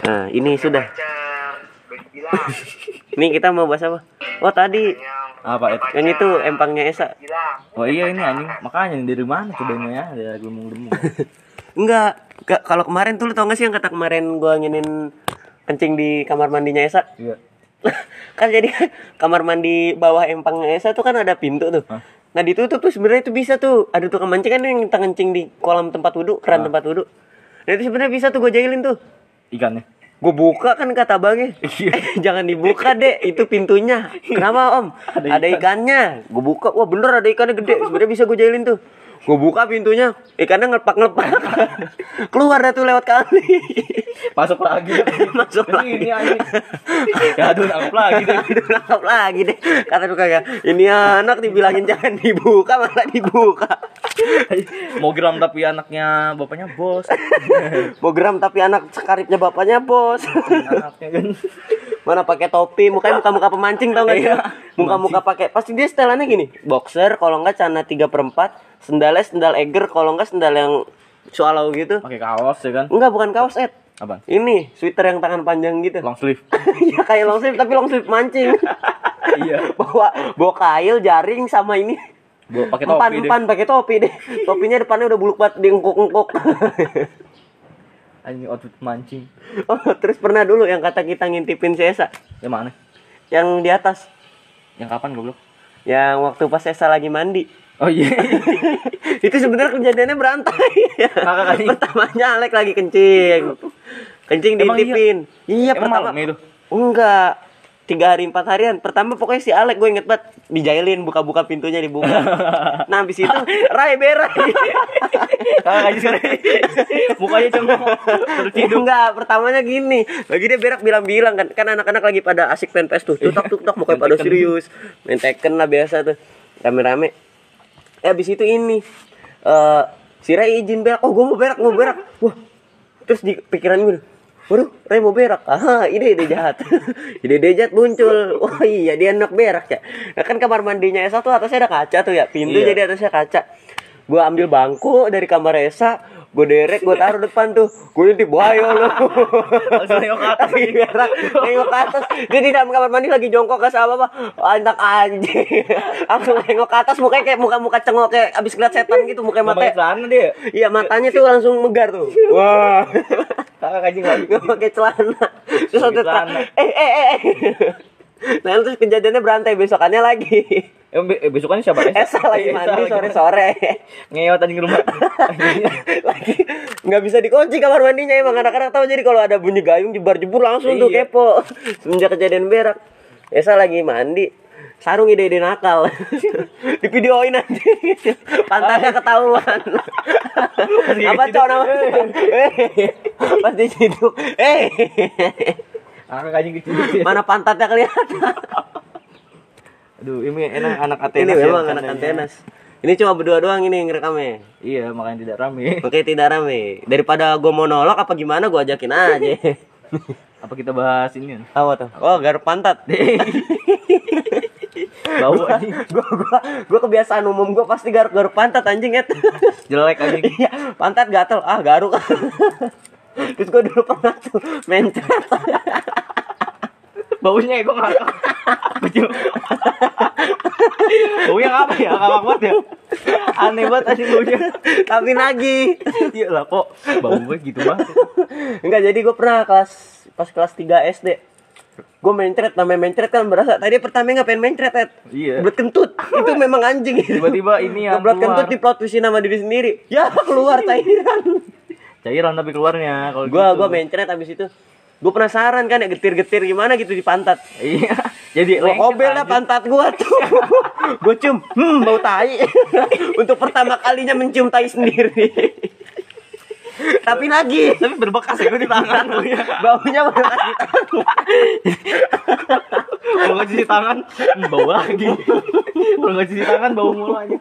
Nah, ini sudah. Ini kita mau bahas apa? Oh, tadi Apa itu? yang itu empangnya Esa. Oh iya ini anjing. Makanya dari mana coba ini ya? Dari gemung-gemung. Enggak, Ka- kalau kemarin tuh lu tau gak sih yang kata kemarin gua nginin kencing di kamar mandinya Esa? Iya. kan jadi kamar mandi bawah empangnya Esa tuh kan ada pintu tuh. Hah? Nah ditutup tuh sebenarnya itu bisa tuh ada tukang mancing kan yang kita kencing di kolam tempat wudhu, keran tempat wudhu. Nah itu sebenarnya bisa tuh gue jahilin tuh. Ikannya. Gue buka kan kata abangnya. Iya. Eh, jangan dibuka deh, itu pintunya. Kenapa om? Ada Ada, ikannya. Gue buka, wah bener ada ikannya gede. Sebenarnya bisa gue jahilin tuh. Gue buka pintunya, ikannya ngelepak-ngelepak. Keluar dah tuh lewat kali. Masuk lagi. Masuk Jadi lagi. Ini. Ya aduh nangkep lagi deh. Aduh, nangkap lagi deh. Kata tukang ya, ini anak dibilangin jangan dibuka, malah dibuka. Mau geram tapi anaknya bapaknya bos. Mau geram tapi anak sekaripnya bapaknya bos. anaknya kan. Mana pakai topi, mukanya muka-muka pemancing tau gak sih? Iya, Muka-muka pakai, pasti dia setelannya gini, boxer, kalau enggak celana 3 per 4, sendalnya sendal eger, kalau enggak sendal yang swallow gitu. Pakai kaos ya kan. Enggak, bukan kaos, Ed. Apa? Ini, sweater yang tangan panjang gitu. Long sleeve. ya kayak long sleeve, tapi long sleeve mancing. Iya. bawa bawa kail, jaring, sama ini. Gua pakai topi Empan, deh. empan, pakai topi deh. Topinya depannya udah buluk banget, diengkok-engkok. Anjing outfit mancing. oh, terus pernah dulu yang kata kita ngintipin si Esa. Yang mana? Yang di atas. Yang kapan goblok? Yang waktu pas Esa lagi mandi. Oh iya. itu sebenarnya kejadiannya berantai Kakak kali. pertamanya Alek lagi kencing kencing Emang diintipin iya, Emang pertama malam itu? enggak tiga hari empat harian. Pertama pokoknya si Alek gue inget banget dijailin buka-buka pintunya dibuka. Nah habis itu Rai berai aja sekarang. Mukanya terciduk. enggak pertamanya gini. Lagi dia berak bilang-bilang kan kan anak-anak lagi pada asik main pes tuh. Tutak tutak mukanya pada serius. Main Tekken lah biasa tuh. Rame-rame. Eh habis itu ini eh si Ray izin berak. Oh gue mau berak mau berak. Wah terus di pikiran gue Waduh, mau berak. Ah, ide ide jahat. ide ide jahat muncul. Wah iya dia anak berak ya. Nah, kan kamar mandinya Esa tuh atasnya ada kaca tuh ya. Pintu Iya. jadi atasnya kaca. Gua ambil bangku dari kamar Esa, gue derek, gue taruh depan tuh. Gue intip bahaya lo. Nengok ke atas. Nengok ke. Dia di dalam kamar mandi lagi jongkok gak sama apa. Anak anjing. Langsung nengok ke atas mukanya kayak muka-muka cengok kayak abis ngeliat setan gitu mukanya matanya. celana dia. Iya matanya tuh langsung megar tuh. Wah. Kakak anjing lagi. Gue pakai celana. Terus ada celana. eh eh eh. Eh. Nah terus kejadiannya berantai besokannya lagi. Eh, be- eh, besokannya siapa? Esa lagi Esa mandi lagi sore-sore. Ngeyot anjing ke rumah. lagi nggak bisa dikunci kamar mandinya emang anak-anak tahu. Jadi kalau ada bunyi gayung jebar-jebur langsung tuh Iya. kepo. Semenjak kejadian berak. Esa lagi mandi. Sarung ide-ide nakal. Di videoin aja. Pantatnya ketahuan. Apa cowok namanya Eh, pas diciduk. Eh Kakak anjing kecil. mana pantatnya kelihatan Aduh, ini enak anak Atenas. ini ya, memang makanannya. anak antenas ini cuma berdua doang ini ngerekamnya Iya, makanya tidak rame. Oke tidak rame Daripada gue monolog apa gimana gue ajakin aja Apa kita bahas ini? Apa tuh? Oh garuk pantat Bau anjing. Gue gua, gua kebiasaan umum gue pasti garuk-garuk pantat anjing et Jelek anjing. Iya pantat gatel Ah garuk Terus gue dulu pernah tuh mencret Baunya gue ngakak. Baju. Baunya apa ya? Ngakak banget ya. Aneh banget anjing baunya. Tapi lagi Iya lah kok bau gue gitu banget. Enggak jadi gue pernah kelas Pas kelas 3 SD Gue mencret namanya mencret kan berasa Tadi pertama nggak pengen mencret et Iya. Belut kentut Itu memang anjing Tiba-tiba ini yang Belut keluar. kentut di plot nama diri sendiri Ya keluar cairan Cairan tapi keluarnya kalau gua gitu. gua mencret abis itu gua penasaran kan ya getir-getir gimana gitu di pantat Iya. Jadi kobel dah anjing. pantat gua tuh gua cium hmm bau tai untuk pertama kalinya mencium tai sendiri tapi lagi Tapi berbekas ya gue di tangan baunya. baunya bekas di tangan Kalau nggak cuci tangan, hmm, bau lagi. Kalau nggak cuci tangan, bau mulu aja.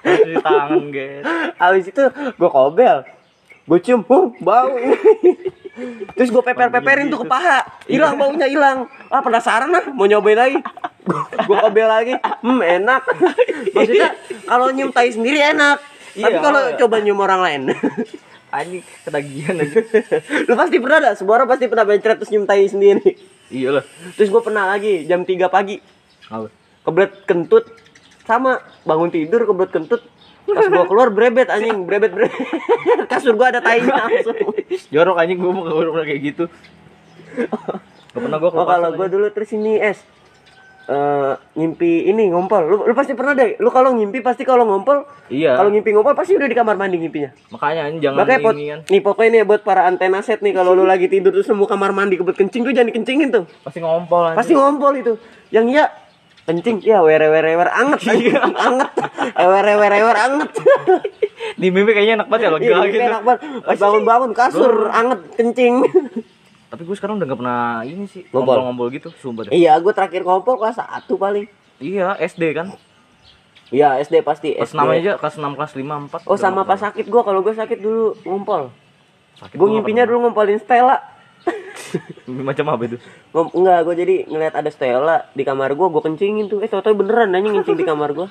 Cuci tangan, guys. abis itu gua kobel gua cium huh bau. Terus gua peper-peperin tuh ke paha. hilang baunya hilang. Ah penasaran lah mau nyobain lagi. Gua kobel lagi. Hmm enak. Maksudnya kalau nyium tai sendiri enak. Tapi Iya. kalau coba nyium orang lain. Anjing ketagihan aja. Lu pasti pernah dah, semua orang pasti pernah bencret terus nyium tai sendiri. iya lah. Terus gue pernah lagi jam 3 pagi. Kebelet kentut. Sama bangun tidur kebelet kentut pas gua keluar brebet anjing. Brebet brebet. Kasur gua ada tainya langsung. Jorok anjing. Gua mau pernah kayak gitu. Gak pernah gua oh kalau gua dulu terus ini es. Eh ngimpi ini ngompol. Lu, lu pasti pernah deh. Lu kalau ngimpi pasti kalau ngompol Iya. kalau ngimpi ngompol pasti udah di kamar mandi ngimpinya. Makanya anjing jangan makanya pot, ini kan. nih pokoknya nih buat para antena set nih kalau lu lagi tidur terus nemu kamar mandi kebelet kencing tuh jangan dikencingin tuh. Pasti ngompol anjing. pasti ngompol itu. Yang iya kencing ya were were were anget anget Eh, were were were anget Di mimpi kayaknya enak banget ya lega Iya, gitu. enak banget. Pas bangun-bangun kasur anget kencing. Tapi gue sekarang udah gak pernah ini sih Ngompol. ngompol-ngompol gitu, sumpah deh. iya, gue terakhir ngompol kelas 1 paling. Iya, SD kan. Iya, SD pasti. Kelas SD. 6 aja, kelas 6, kelas 5, 4. Oh, sama pas sakit gua kalau gua sakit dulu ngompol. Sakit Gue ngimpinya dulu ngompolin Stella. Mimpi macam apa itu? Ngom enggak, gue jadi ngeliat ada Stella di kamar gua, gua kencingin tuh. Eh, tau beneran nanya ngencing di kamar gua.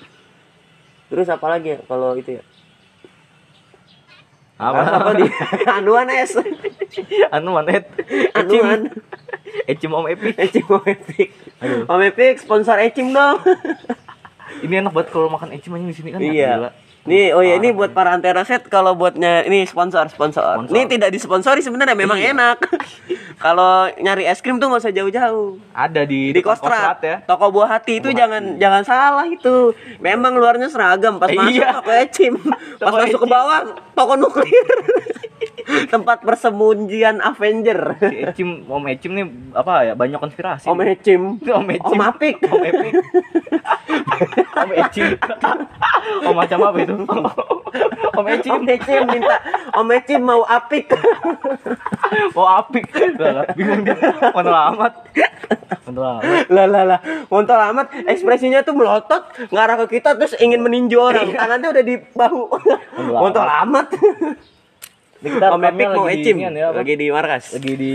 Terus apa lagi ya kalau itu ya? Apa? Apa di anuan es? anu manet. Anuan. Ecim Om Epi. Ecim Om Epic. Om Epic sponsor Ecim dong. Ini enak banget kalau makan ecim aja di sini kan. Gila. Iya. Nih, oh ya ini buat para antena set kalau buatnya ini sponsor, sponsor. Sponsor. Ini tidak disponsori sebenarnya memang enak. kalau nyari es krim tuh nggak usah jauh-jauh. Ada di Di Kostrat ya. Toko buah hati itu jangan jangan salah itu. Memang luarnya seragam, pas Eh, masuk iya. toko ecim, pas Toko masuk ke bawah toko nuklir. Tempat persembunyian Avenger. Si Ecim, Om Ecim nih apa ya? Banyak konspirasi. Om Ecim. Om Ecim. Om Apik. Om Epi. Om Ecim. Om macam apa itu? Om Ecim. Om Ecim minta Om Ecim mau apik. Oh apik. Lah, bingung dia. Mana amat. Mana amat. lah lah lah montol amat ekspresinya tuh melotot ngarah ke kita terus ingin meninju orang tangannya udah di bahu montol amat Ini kita Om Epic mau di ecim. ya, apa? lagi di markas. Lagi di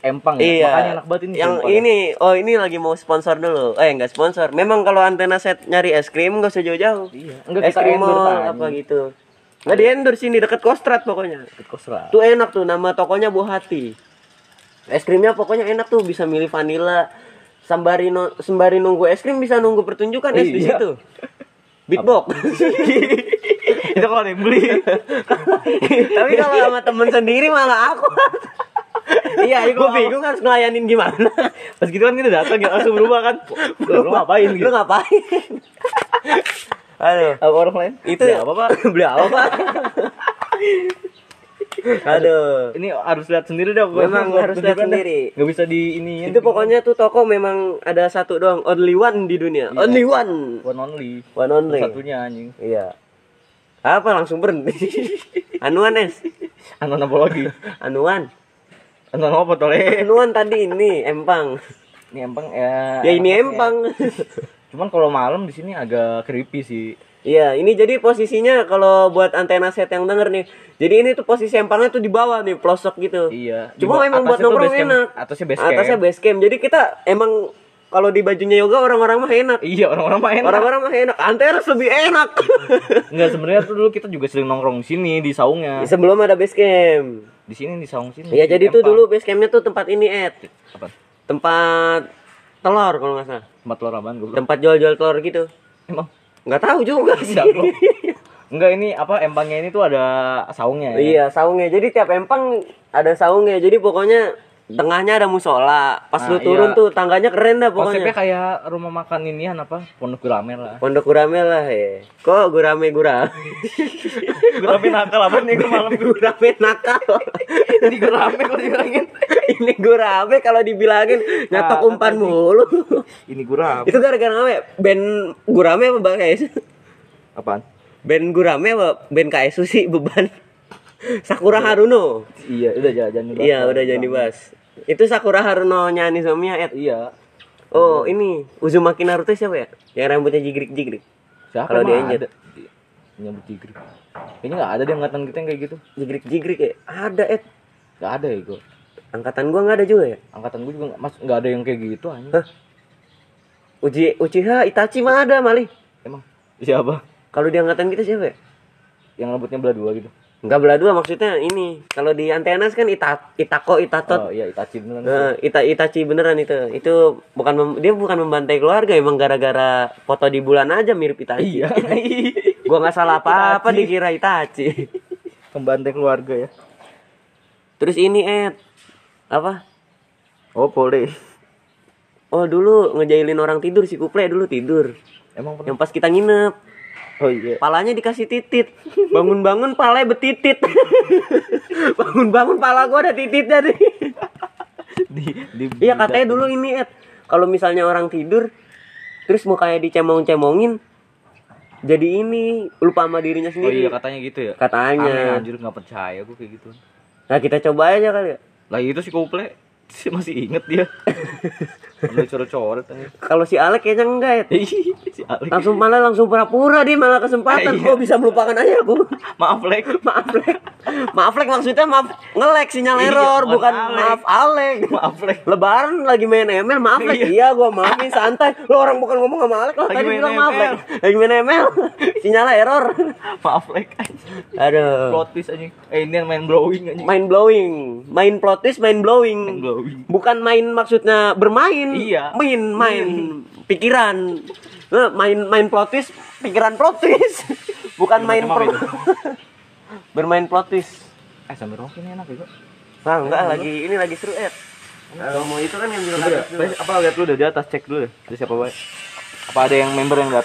Empang ya. iya. Makanya enak banget ini. yang ini oh ini lagi mau sponsor dulu. Eh enggak sponsor. Memang kalau antena set nyari es krim nggak usah jauh-jauh. Iya. Enggak es krim apa gitu. Nggak di endorse sini deket kostrat pokoknya. Ikut kosra. tuh enak tuh nama tokonya buah hati. Es krimnya pokoknya enak tuh bisa milih vanilla sembari no- sembari nunggu es krim bisa nunggu pertunjukan es di Iya. situ. Beatbox itu kalau ada yang beli. tapi kalau sama temen sendiri malah aku iya, gue bingung harus ngelayanin gimana Pas gitu kan kita datang ya langsung berubah kan. Lu ngapain gitu? lu ngapain aduh Apa orang lain? itu Ya, apa, Pak? beli apa pak aduh Ini harus lihat sendiri dong. Memang harus lihat sendiri. Gak bisa di ini itu pokoknya tuh toko memang ada satu doang only one di dunia Iya. only one one only. one only Satunya anjing. iya apa langsung berhenti anuan es Anu apa lagi? anuan Anu apa tole? anuan tadi ini empang Ini empang ya. ya ini enak empang Cuman kalau malam di sini agak creepy sih. Iya, ini jadi posisinya kalau buat antena set yang denger nih. Jadi ini tuh posisi empangnya tuh di bawah nih, pelosok gitu. Iya. Cuma memang buat nongkrong enak. Atasnya base camp. Atasnya base camp. Jadi kita emang kalau di bajunya yoga orang-orang mah enak. Iya, orang-orang mah enak. Orang-orang mah enak. Anteras lebih enak. Enggak sebenarnya tuh dulu kita juga sering nongkrong di sini di saungnya. Sebelum ada base camp. Di sini di saung sini. Iya, di jadi tuh dulu base campnya tuh tempat ini, Ed. apa? Tempat telur kalau nggak salah. Tempat telur apaan gue Tempat jual-jual telur gitu. Emang Nggak tahu juga sih. Enggak ini apa empangnya ini tuh ada saungnya. ya? Iya, saungnya. Jadi tiap empang ada saungnya. Jadi pokoknya tengahnya ada musola. Pas Ah, lu turun iya. tuh tangganya keren dah Konsepnya pokoknya. kayak rumah makan inian apa? Pondok gurame lah. Pondok gurame lah ya. Kok gurame gurame? gurame nakal apa nih malam gurame nakal. Ini gurame kalau dibilangin. Ini gurame kalau dibilangin nyatok Ah, umpan mulu. Ini gurame. Itu gara-gara apa ya? Band gurame apa Bang KS? Apaan? Band gurame apa band KSU sih beban? Sakura Haruno. Iya, udah jangan dibahas. Iya, udah jangan dibahas. Itu Sakura Haruno nyanyi Somia, Ed. Iya. Oh, ini Uzumaki Naruto siapa ya? Yang rambutnya jigrik-jigrik. Siapa Kalau dia ada? Nyambut tigre. Kayaknya nggak ada di angkatan kita yang kayak gitu. Jigrik-jigrik ya? Ada, Ed. Nggak ada ya gue. Angkatan gua nggak ada juga ya? Angkatan gue juga nggak- mas nggak ada yang kayak gitu anjing. Hah? Uji Uchiha Itachi mah ada, Mali. Emang siapa? Kalau di angkatan kita siapa ya? Yang rambutnya belah dua gitu. Enggak belah dua maksudnya ini. Kalau di Antenas kan ita, Itako, Oh Itatot. iya Itachi beneran. Eh, ita Itachi beneran itu. Itu bukan mem- dia bukan membantai keluarga emang gara-gara foto di bulan aja mirip Itachi. Iya. Gua nggak salah apa-apa dikira Itachi. Pembantai keluarga ya. Terus ini Ed. Apa? Oh boleh. Oh dulu ngejailin orang tidur si Kuple dulu tidur. Emang pernah? Yang pas kita nginep. Oh iya. Palanya dikasih titit. Bangun-bangun palanya betitit. Bangun-bangun pala gua ada tititnya nih. Di, di Iya katanya dulu ini Ed. Kalau misalnya orang tidur terus mukanya dicemong-cemongin jadi ini lupa sama dirinya Oh sendiri. iya katanya gitu ya. Katanya. Aneh anjir nggak percaya gue kayak gitu. Nah, kita coba aja kali ya. Lah itu si Kuple sih masih inget dia. Udah coret-coret aja. Kalau si Alek kayaknya enggak ya. Si Alex. Langsung malah langsung pura-pura dia malah kesempatan. Iya. Kok bisa melupakan aja aku. Maaf Lek. maaf Lek. Maaf Lek maksudnya maaf ngelek sinyal Iya, error bukan bukan Alek. maaf Alek. Maaf Lek. Lebaran lagi main ML, maaf Lek. Iya, gua maafin santai. Lo orang bukan ngomong sama Alek, lo Lagi tadi main bilang maaf. Lek. Lagi main ML. Sinyalnya error. Maaf Lek. Aduh. Plot twist anjing. Eh ini yang main blowing anjing. Main blowing, main plot twist, main blowing. Main blowing. Bukan main maksudnya bermain. Iya. Main, main pikiran. Eh, Main main plot twist, pikiran plot twist. Bukan main pro- bermain plot twist. Eh sambil rokok ini enak kok. Nah, enggak lagi ini lagi seru Ed. Kalau mau itu kan yang bilang ya, apa lihat dulu deh di atas cek dulu deh. Siapa baik. Apa ada yang member yang di atas?